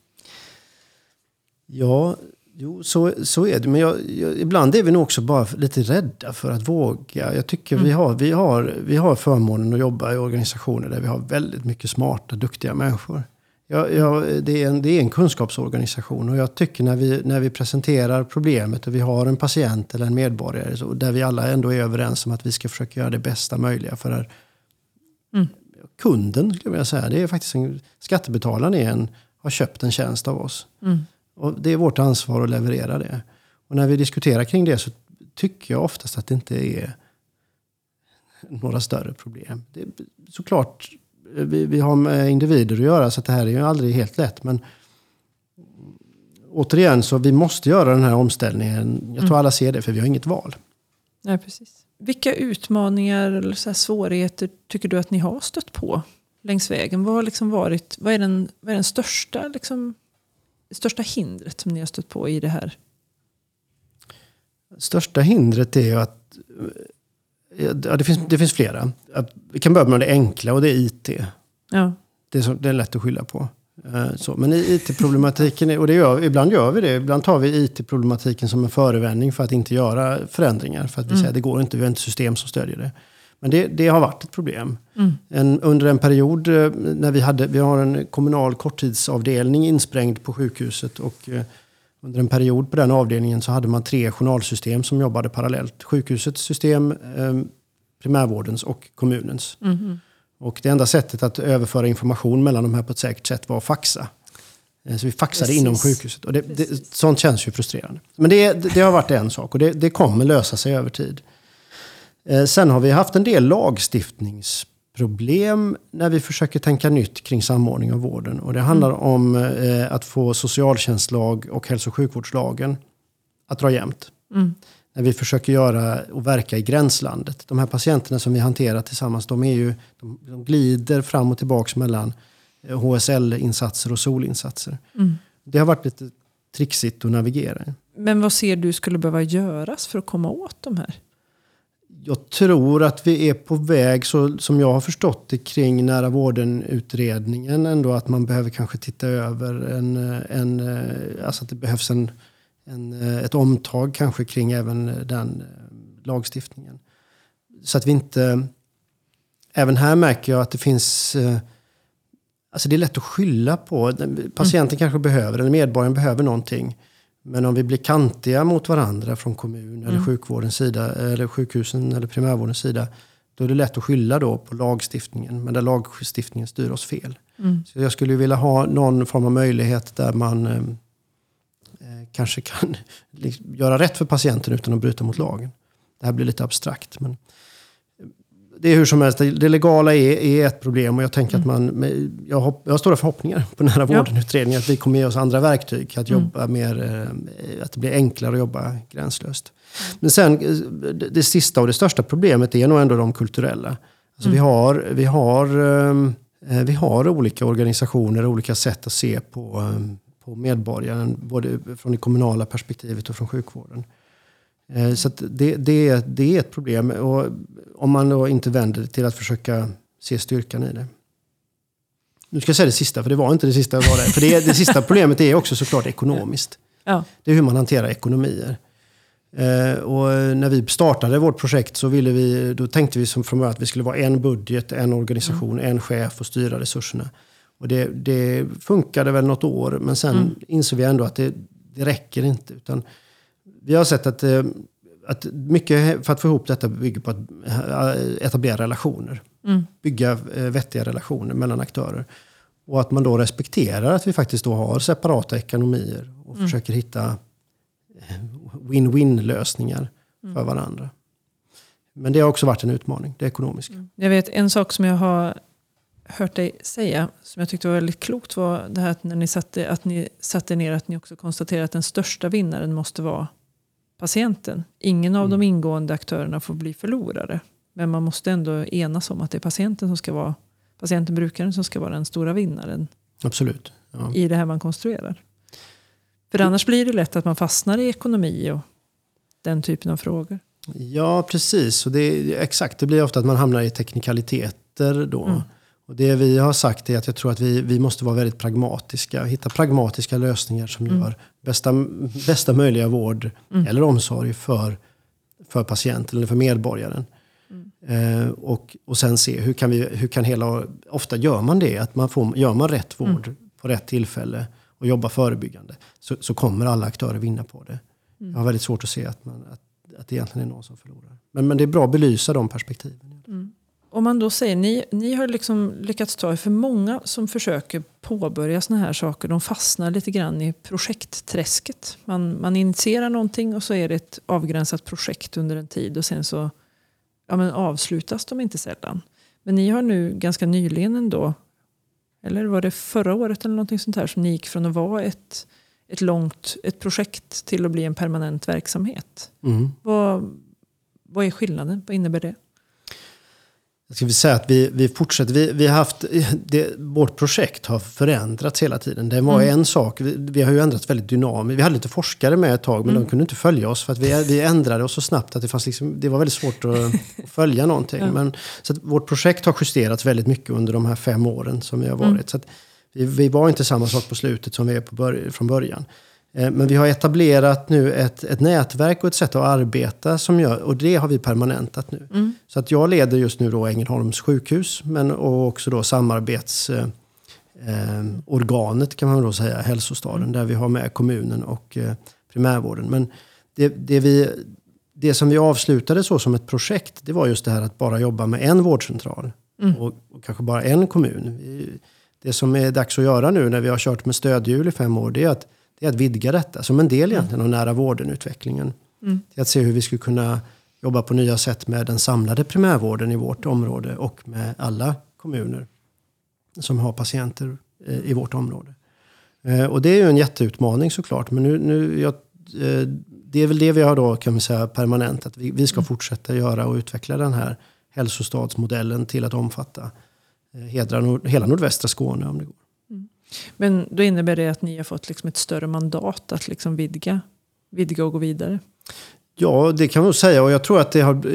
Ja, jo, så, så är det. Men jag, jag, ibland är vi nog också bara lite rädda för att våga. Jag tycker vi, har, vi, har, vi har förmånen att jobba i organisationer där vi har väldigt mycket smarta, duktiga människor. Jag, jag, det, är en, det är en kunskapsorganisation och jag tycker när vi, när vi presenterar problemet och vi har en patient eller en medborgare så, där vi alla ändå är överens om att vi ska försöka göra det bästa möjliga för Mm. kunden. Skulle jag vilja säga. Det är faktiskt en, skattebetalaren är en, har köpt en tjänst av oss. Mm. Och det är vårt ansvar att leverera det. Och när vi diskuterar kring det så tycker jag oftast att det inte är några större problem. Det är såklart, vi, vi har med individer att göra så att det här är ju aldrig helt lätt. Men återigen, så vi måste göra den här omställningen. Jag tror alla ser det, för vi har inget val. Nej, precis. Vilka utmaningar eller så svårigheter tycker du att ni har stött på längs vägen? Vad har liksom varit, vad är den, vad är den största, liksom, största hindret som ni har stött på i det här? Största hindret är ju att ja, det, finns, det finns flera. Att- Vi kan börja med det enkla och det är IT. Ja. Det är, så, det är lätt att skylla på. Eh, Så, men IT-problematiken, och det gör, ibland gör vi det, ibland tar vi IT-problematiken som en förevändning för att inte göra förändringar. För att vi säger att det går inte, vi har inte system som stödjer det. Men det, det har varit ett problem. En, under en period eh, när vi hade, vi har en kommunal korttidsavdelning insprängd på sjukhuset. Och eh, under en period på den avdelningen så hade man tre journalsystem som jobbade parallellt. Sjukhusets system, eh, primärvårdens och kommunens. Och det enda sättet att överföra information mellan de här på ett säkert sätt var att faxa. Så vi faxade Precis. inom sjukhuset. Och det, det, sånt känns ju frustrerande. Men det, det har varit en sak och det, det kommer lösa sig över tid. Eh, Sen har vi haft en del lagstiftningsproblem när vi försöker tänka nytt kring samordning av vården. Och det handlar om eh, att få socialtjänstlag och hälso och sjukvårdslagen att dra jämnt. När vi försöker göra och verka i gränslandet. De här patienterna som vi hanterar tillsammans, de, är ju, de, de glider fram och tillbaks mellan eh, HSL-insatser och solinsatser. Det har varit lite trixigt att navigera. Men vad ser du skulle behöva göras för att komma åt de här? Jag tror att vi är på väg, så, som jag har förstått det kring nära vården-utredningen, ändå att man behöver kanske titta över en, en alltså att det behövs en, en, ett omtag kanske kring även den eh, lagstiftningen. Så att vi inte... Även här märker jag att det finns... eh, Alltså det är lätt att skylla på. Patienten kanske behöver, eller medborgaren behöver någonting. Men om vi blir kantiga mot varandra från kommun eller sjukvårdens sida, eller sjukhusen eller primärvårdens sida, då är det lätt att skylla då på lagstiftningen. Men där lagstiftningen styr oss fel. Så jag skulle vilja ha någon form av möjlighet där man eh, eh, kanske kan *laughs* liksom göra rätt för patienten utan att bryta mot lagen. Det här blir lite abstrakt. Men det är hur som helst, det legala är, är ett problem och jag tänker att man, jag, hopp, jag har stora förhoppningar på nära Ja. vården-utredningen att vi kommer ge oss andra verktyg, att jobba mer, eh, att det blir enklare att jobba gränslöst. Men sen, eh, det, det sista och det största problemet är nog ändå de kulturella. Alltså vi, har, vi, har, eh, vi har olika organisationer, olika sätt att se på, på medborgaren, både från det kommunala perspektivet och från sjukvården. Eh, Så det, det, det är ett problem. Och om man då inte vänder det till att försöka se styrkan i det. Nu ska jag säga det sista, för det var inte det sista. Var det. För det, det sista *laughs* problemet är också såklart ekonomiskt. Ja. Det är hur man hanterar ekonomier. Eh, och när vi startade vårt projekt så ville vi, då tänkte vi som från början att vi skulle vara en budget, en organisation, en chef och styra resurserna. Och det, det funkade väl något år, men sen insåg vi ändå att det, det räcker inte. Utan vi har sett att, eh, att mycket för att få ihop detta bygger på att eh, etablera relationer. Bygga eh, vettiga relationer mellan aktörer. Och att man då respekterar att vi faktiskt då har separata ekonomier och försöker hitta win-win lösningar för varandra. Men det har också varit en utmaning, det ekonomiska. Jag vet en sak som jag har hört dig säga, som jag tyckte var väldigt klokt, var det här att när ni satte, att ni satte ner att ni också konstaterade att den största vinnaren måste vara patienten. Ingen av de ingående aktörerna får bli förlorare. Men man måste ändå enas om att det är patienten som ska vara patienten, brukaren, som ska vara den stora vinnaren Absolut. Ja. i det här man konstruerar. För annars blir det lätt att man fastnar i ekonomi och den typen av frågor. Ja, precis. Och det, exakt, det blir ofta att man hamnar i teknikaliteter då. Och det vi har sagt är att jag tror att vi, vi måste vara väldigt pragmatiska. Hitta pragmatiska lösningar som gör bästa, bästa möjliga vård eller omsorg för, för patienten eller för medborgaren. Eh, och, och sen se hur kan, vi, hur kan hela... Ofta gör man det, att man får, gör man rätt vård på rätt tillfälle och jobbar förebyggande så, så kommer alla aktörer vinna på det. Jag har väldigt svårt att se att, man, att, att det egentligen är någon som förlorar. Men, men det är bra att belysa de perspektiven. Om man då säger, ni, ni har liksom lyckats ta er för många som försöker påbörja såna här saker, de fastnar lite grann i projektträsket. Man, man initierar någonting och så är det ett avgränsat projekt under en tid och sen så ja, men avslutas de inte sällan. Men ni har nu ganska nyligen ändå, eller var det förra året eller någonting sånt här, som ni gick från att vara ett, ett långt ett projekt till att bli en permanent verksamhet. Mm. Vad, vad är skillnaden? Vad innebär det? Ska vi säga att vi, vi fortsätter. Vi, vi har haft, *laughs* det, vårt projekt har förändrats hela tiden. Det var en sak. Vi, vi har ju ändrats väldigt dynamiskt. Vi hade lite forskare med ett tag men de kunde inte följa oss. För att vi, vi ändrade oss så snabbt att det, fanns liksom, det var väldigt svårt att, *laughs* att följa någonting. Men, så vårt projekt har justerats väldigt mycket under de här fem åren som vi har varit. Så vi, vi var inte samma sak på slutet som vi är på bör, från början. Eh, men vi har etablerat nu ett, ett nätverk och ett sätt att arbeta som gör, och det har vi permanentat nu. Mm. Så att jag leder just nu då Ängelholms sjukhus men, och också då samarbetsorganet eh, organet kan man då säga, hälsostaden, där vi har med kommunen och eh, primärvården. Men det, det, vi, det som vi avslutade så som ett projekt, det var just det här att bara jobba med en vårdcentral. Mm. Och, och kanske bara en kommun. Det som är dags att göra nu när vi har kört med stödhjul i fem år, det är att, det är att vidga detta som en del egentligen av nära vården-utvecklingen. Mm. Till att se hur vi skulle kunna jobba på nya sätt med den samlade primärvården i vårt område och med alla kommuner som har patienter eh, i vårt område. Eh, och det är ju en jätteutmaning såklart. Men nu, nu, jag, eh, det är väl det vi har då kan vi säga permanent. Att vi, vi ska fortsätta göra och utveckla den här hälsostadsmodellen till att omfatta hedra hela nordvästra Skåne om det går. Men då innebär det att ni har fått liksom ett större mandat att liksom vidga, vidga och gå vidare? Ja, det kan man säga. Och jag tror att det har,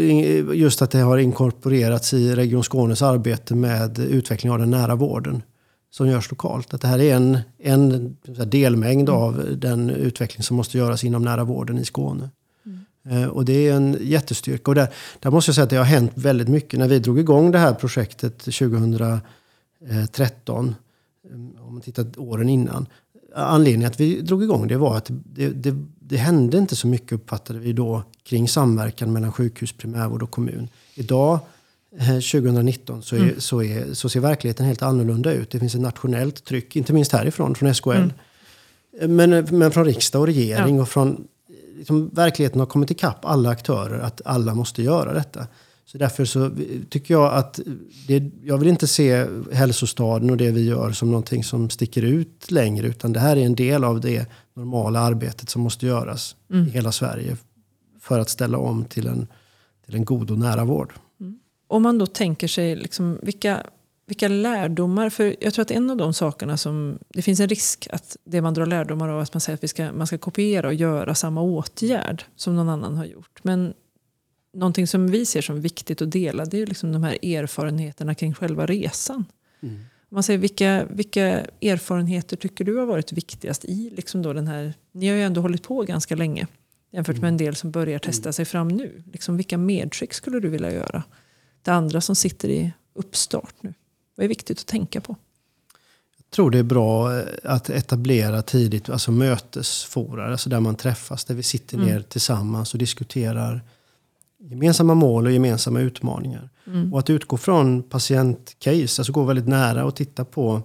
just att det har inkorporerats i Region Skånes arbete med utveckling av den nära vården som görs lokalt. Att det här är en, en delmängd av den utveckling som måste göras inom nära vården i Skåne. Mm. Och det är en jättestyrka. Och där, där måste jag säga att det har hänt väldigt mycket. När vi drog igång det här projektet 2013, om man tittar åren innan. Anledningen att vi drog igång det var att det, det, det hände inte så mycket uppfattade vi då kring samverkan mellan sjukhus, primärvård och kommun. Idag 2019 så, är, mm. så, är, så ser verkligheten helt annorlunda ut. Det finns ett nationellt tryck, inte minst härifrån, från SKL. Mm. Men, men från riksdag och regering ja. och från... Liksom, verkligheten har kommit ikapp alla aktörer att alla måste göra detta. Så därför så tycker jag att det, jag vill inte se hälsostaden och det vi gör som någonting som sticker ut längre. Utan det här är en del av det normala arbetet som måste göras mm. i hela Sverige. För att ställa om till en, till en god och nära vård. Mm. Om man då tänker sig liksom vilka, vilka lärdomar, för jag tror att en av de sakerna som, det finns en risk att det man drar lärdomar av att man säger att vi ska, man ska kopiera och göra samma åtgärd som någon annan har gjort. Men någonting som vi ser som viktigt att dela det är liksom de här erfarenheterna kring själva resan. Mm. Man säger, vilka, vilka erfarenheter tycker du har varit viktigast i liksom då den här... Ni har ju ändå hållit på ganska länge jämfört med en del som börjar testa sig fram nu. Liksom, vilka medskick skulle du vilja göra till andra som sitter i uppstart nu? Vad är viktigt att tänka på? Jag tror det är bra eh, att etablera tidigt alltså mötesfora, alltså där man träffas, där vi sitter ner mm. tillsammans och diskuterar gemensamma mål och gemensamma utmaningar. Mm. Och att utgå från patientcase, alltså gå väldigt nära och titta på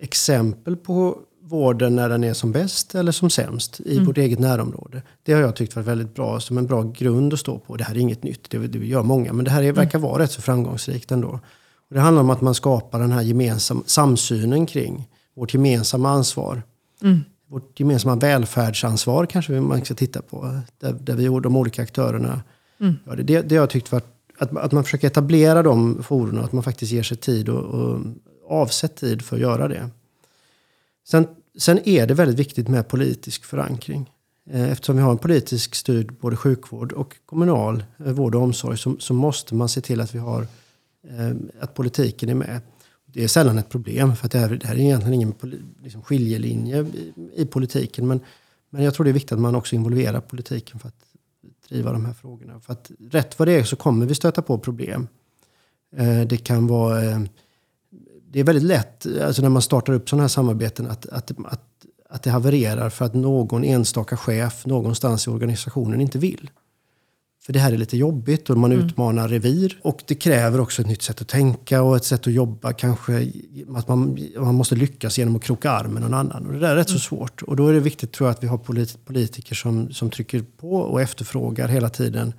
exempel på vården när den är som bäst eller som sämst i mm. vårt eget närområde. Det har jag tyckt varit väldigt bra, som en bra grund att stå på. Det här är inget nytt, det, det gör många, men det här är, mm. verkar vara rätt så framgångsrikt ändå. Och det handlar om att man skapar den här gemensam, samsynen kring vårt gemensamma ansvar. Mm. Vårt gemensamma välfärdsansvar kanske man ska titta på. Där, där vi, de olika aktörerna Mm. Ja, det, det, det har jag tyckt varit, att, att man försöker etablera de forumen, att man faktiskt ger sig tid och, och avsätt tid för att göra det. Sen, sen är det väldigt viktigt med politisk förankring. Eh, eftersom vi har en politisk styrd både sjukvård och kommunal eh, vård och omsorg så, så måste man se till att vi har eh, att politiken är med. Det är sällan ett problem för att det här, det här är egentligen ingen liksom skiljelinje i, i politiken. Men, men jag tror det är viktigt att man också involverar politiken för att driva de här frågorna. För att rätt vad det är så kommer vi stöta på problem. Eh, det kan vara... Eh, det är väldigt lätt alltså när man startar upp sådana här samarbeten att, att, att, att det havererar för att någon enstaka chef någonstans i organisationen inte vill. För det här är lite jobbigt och man mm. utmanar revir. Och det kräver också ett nytt sätt att tänka och ett sätt att jobba. Kanske att man, man måste lyckas genom att kroka arm med någon annan. Och det där är rätt mm. så svårt. Och då är det viktigt tror jag att vi har politiker som, som trycker på och efterfrågar hela tiden.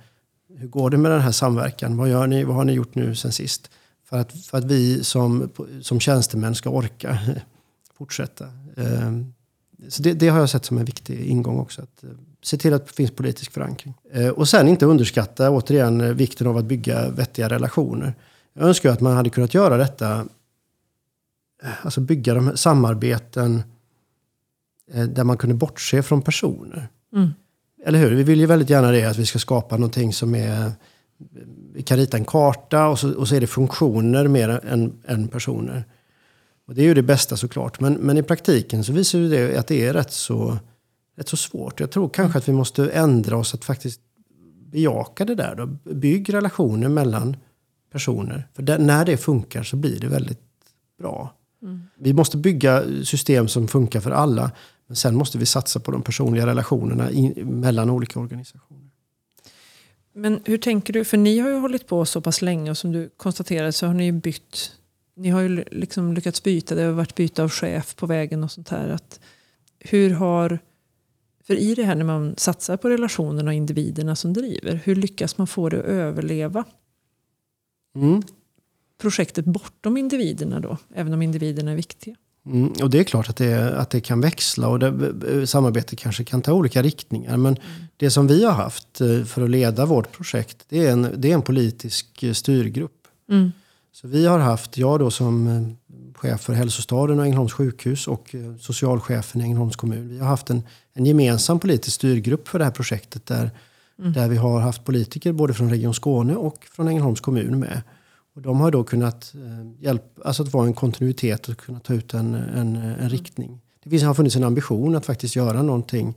Hur går det med den här samverkan? Vad gör ni? Vad har ni gjort nu sen sist? För att, för att vi som, som tjänstemän ska orka *laughs* fortsätta. Ehm, så det, det, har jag sett som en viktig ingång också. Att eh, se till att det finns politisk förankring. Eh, och sen inte underskatta återigen eh, vikten av att bygga vettiga relationer. Jag önskar att man hade kunnat göra detta. Alltså bygga de här samarbeten där man kunde bortse från personer. Mm. Eller hur? Vi vill ju väldigt gärna det, att vi ska skapa någonting som är... Vi kan rita en karta och så, och så är det funktioner mer än, än personer. Och det är ju det bästa såklart. Men, men i praktiken så visar det att det är rätt så, rätt så svårt. Jag tror kanske att vi måste ändra oss att faktiskt bejaka det där. Då. Bygg relationer mellan personer. För det, när det funkar så blir det väldigt bra. Mm. Vi måste bygga system som funkar för alla. Men sen måste vi satsa på de personliga relationerna i, mellan olika organisationer. Men hur tänker du? För ni har ju hållit på så pass länge och som du konstaterade så har ni ju bytt. Ni har ju liksom lyckats byta. Det har varit byte av chef på vägen och sånt här. Att hur har... För i det här när man satsar på relationerna och individerna som driver. Hur lyckas man få det att överleva? Mm. Projektet bortom individerna då? Även om individerna är viktiga. Mm, och det är klart att det, att det kan växla och det, samarbetet kanske kan ta olika riktningar. Men mm. det som vi har haft eh, för att leda vårt projekt, det är en, det är en politisk eh, styrgrupp. Mm. Så vi har haft, jag då som eh, chef för hälsostaden och Ängelholms sjukhus och socialchefen i Ängelholms kommun. Vi har haft en, en gemensam politisk styrgrupp för det här projektet där, mm. där vi har haft politiker både från Region Skåne och från Ängelholms kommun med. Och de har då kunnat eh, hjälpa, alltså att vara en kontinuitet och kunna ta ut en, en, en riktning. Det finns, har funnits en ambition att faktiskt göra någonting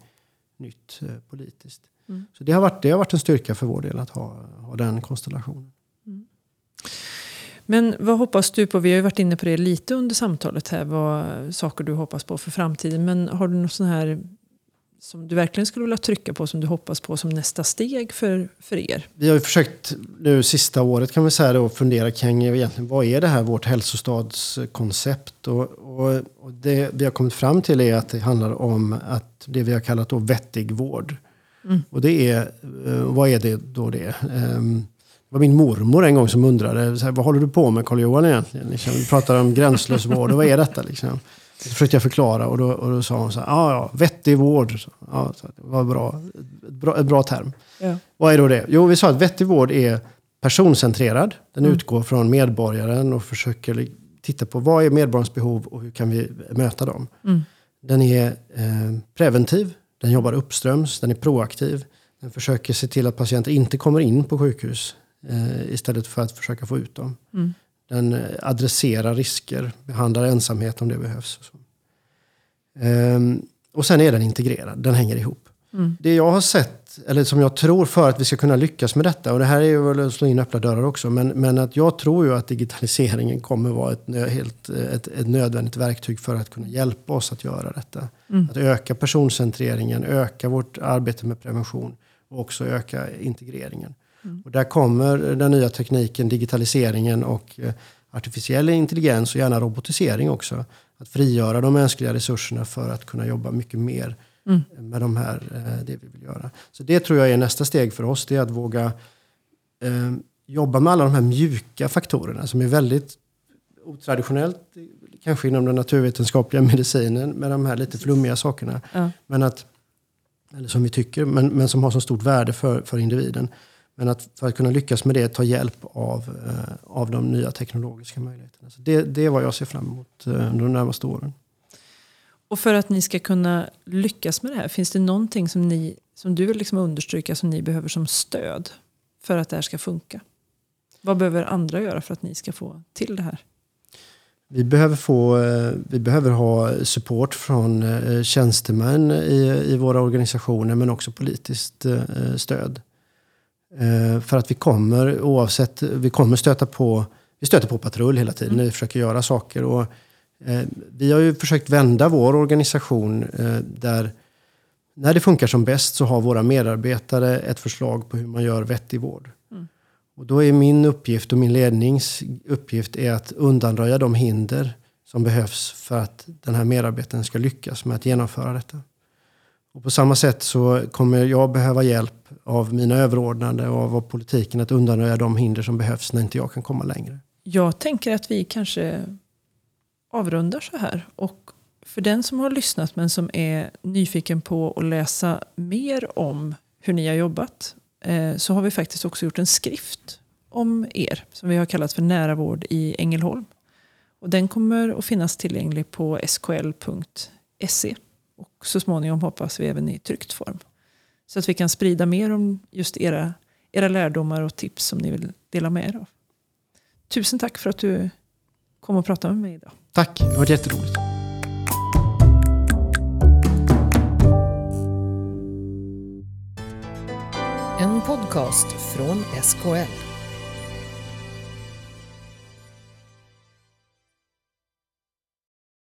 nytt eh, politiskt. Mm. Så det har, varit, det har varit en styrka för vår del att ha, ha den konstellationen. Mm. Men vad hoppas du på? Vi har ju varit inne på det lite under samtalet här. Vad saker du hoppas på för framtiden. Men har du något sån här som du verkligen skulle vilja trycka på, som du hoppas på som nästa steg för, för er? Vi har ju försökt nu sista året kan vi säga då, fundera kring egentligen vad är det här vårt hälsostadskoncept? Och, och, och, det vi har kommit fram till är att det handlar om att det vi har kallat då vettig vård. Mm. Och det är, eh, vad är det då det? Um, det var min mormor en gång som undrade, så här, vad håller du på med Karl-Johan egentligen? Liksom, vi pratar om gränslös vård och vad är detta liksom? Så försökte jag förklara och då, och då sa hon så här, ja, ja, vettig vård. Ja, det var bra, ett bra, ett bra term. Ja. Vad är då det? Jo, vi sa att vettig vård är personcentrerad. Den mm. utgår från medborgaren och försöker titta på vad är medborgarens behov och hur kan vi möta dem. Mm. Den är eh, preventiv, den jobbar uppströms, den är proaktiv. Den försöker se till att patienter inte kommer in på sjukhus eh, istället för att försöka få ut dem. Mm. Den eh, adresserar risker, behandlar ensamhet om det behövs. Ehm, och sen är den integrerad, den hänger ihop. Mm. Det jag har sett, eller som jag tror för att vi ska kunna lyckas med detta, och det här är ju väl att slå in öppna dörrar också, men, men att jag tror ju att digitaliseringen kommer vara ett, helt, ett, ett nödvändigt verktyg för att kunna hjälpa oss att göra detta. Mm. Att öka personcentreringen, öka vårt arbete med prevention och också öka integreringen. Mm. Och där kommer den nya tekniken, digitaliseringen och eh, artificiell intelligens och gärna robotisering också. Att frigöra de mänskliga resurserna för att kunna jobba mycket mer mm. med de här, eh, det vi vill göra. Så det tror jag är nästa steg för oss. Det är att våga eh, jobba med alla de här mjuka faktorerna som är väldigt otraditionellt, kanske inom den naturvetenskapliga medicinen, med de här lite flummiga sakerna. Ja. Men att, eller som vi tycker, men, men som har så stort värde för, för individen. Men att för att kunna lyckas med det ta hjälp av, eh, av de nya teknologiska möjligheterna. Så det, det är vad jag ser fram emot eh, under de närmaste åren. Och för att ni ska kunna lyckas med det här, finns det någonting som, ni, som du vill liksom understryka som ni behöver som stöd för att det här ska funka? Vad behöver andra göra för att ni ska få till det här? Vi behöver, få, eh, vi behöver ha support från tjänstemän i, i våra organisationer men också politiskt stöd. Eh, för att vi kommer oavsett, vi kommer stöta på, vi stöter på patrull hela tiden när vi försöker göra saker. Och, eh, vi har ju försökt vända vår organisation eh, där när det funkar som bäst så har våra medarbetare ett förslag på hur man gör vettig vård. Mm. Och då är min uppgift och min lednings uppgift är att undanröja de hinder som behövs för att den här medarbetaren ska lyckas med att genomföra detta. Och på samma sätt så kommer jag behöva hjälp av mina överordnade och av politiken att undanröja de hinder som behövs när inte jag kan komma längre. Jag tänker att vi kanske avrundar så här. Och för den som har lyssnat men som är nyfiken på att läsa mer om hur ni har jobbat eh, så har vi faktiskt också gjort en skrift om er som vi har kallat för Nära vård i Ängelholm. Och den kommer att finnas tillgänglig på skl.se och så småningom hoppas vi även i tryckt form. Så att vi kan sprida mer om just era, era lärdomar och tips som ni vill dela med er av. Tusen tack för att du kom och pratade med mig idag. Tack, det var jätteroligt. En podcast från SKL.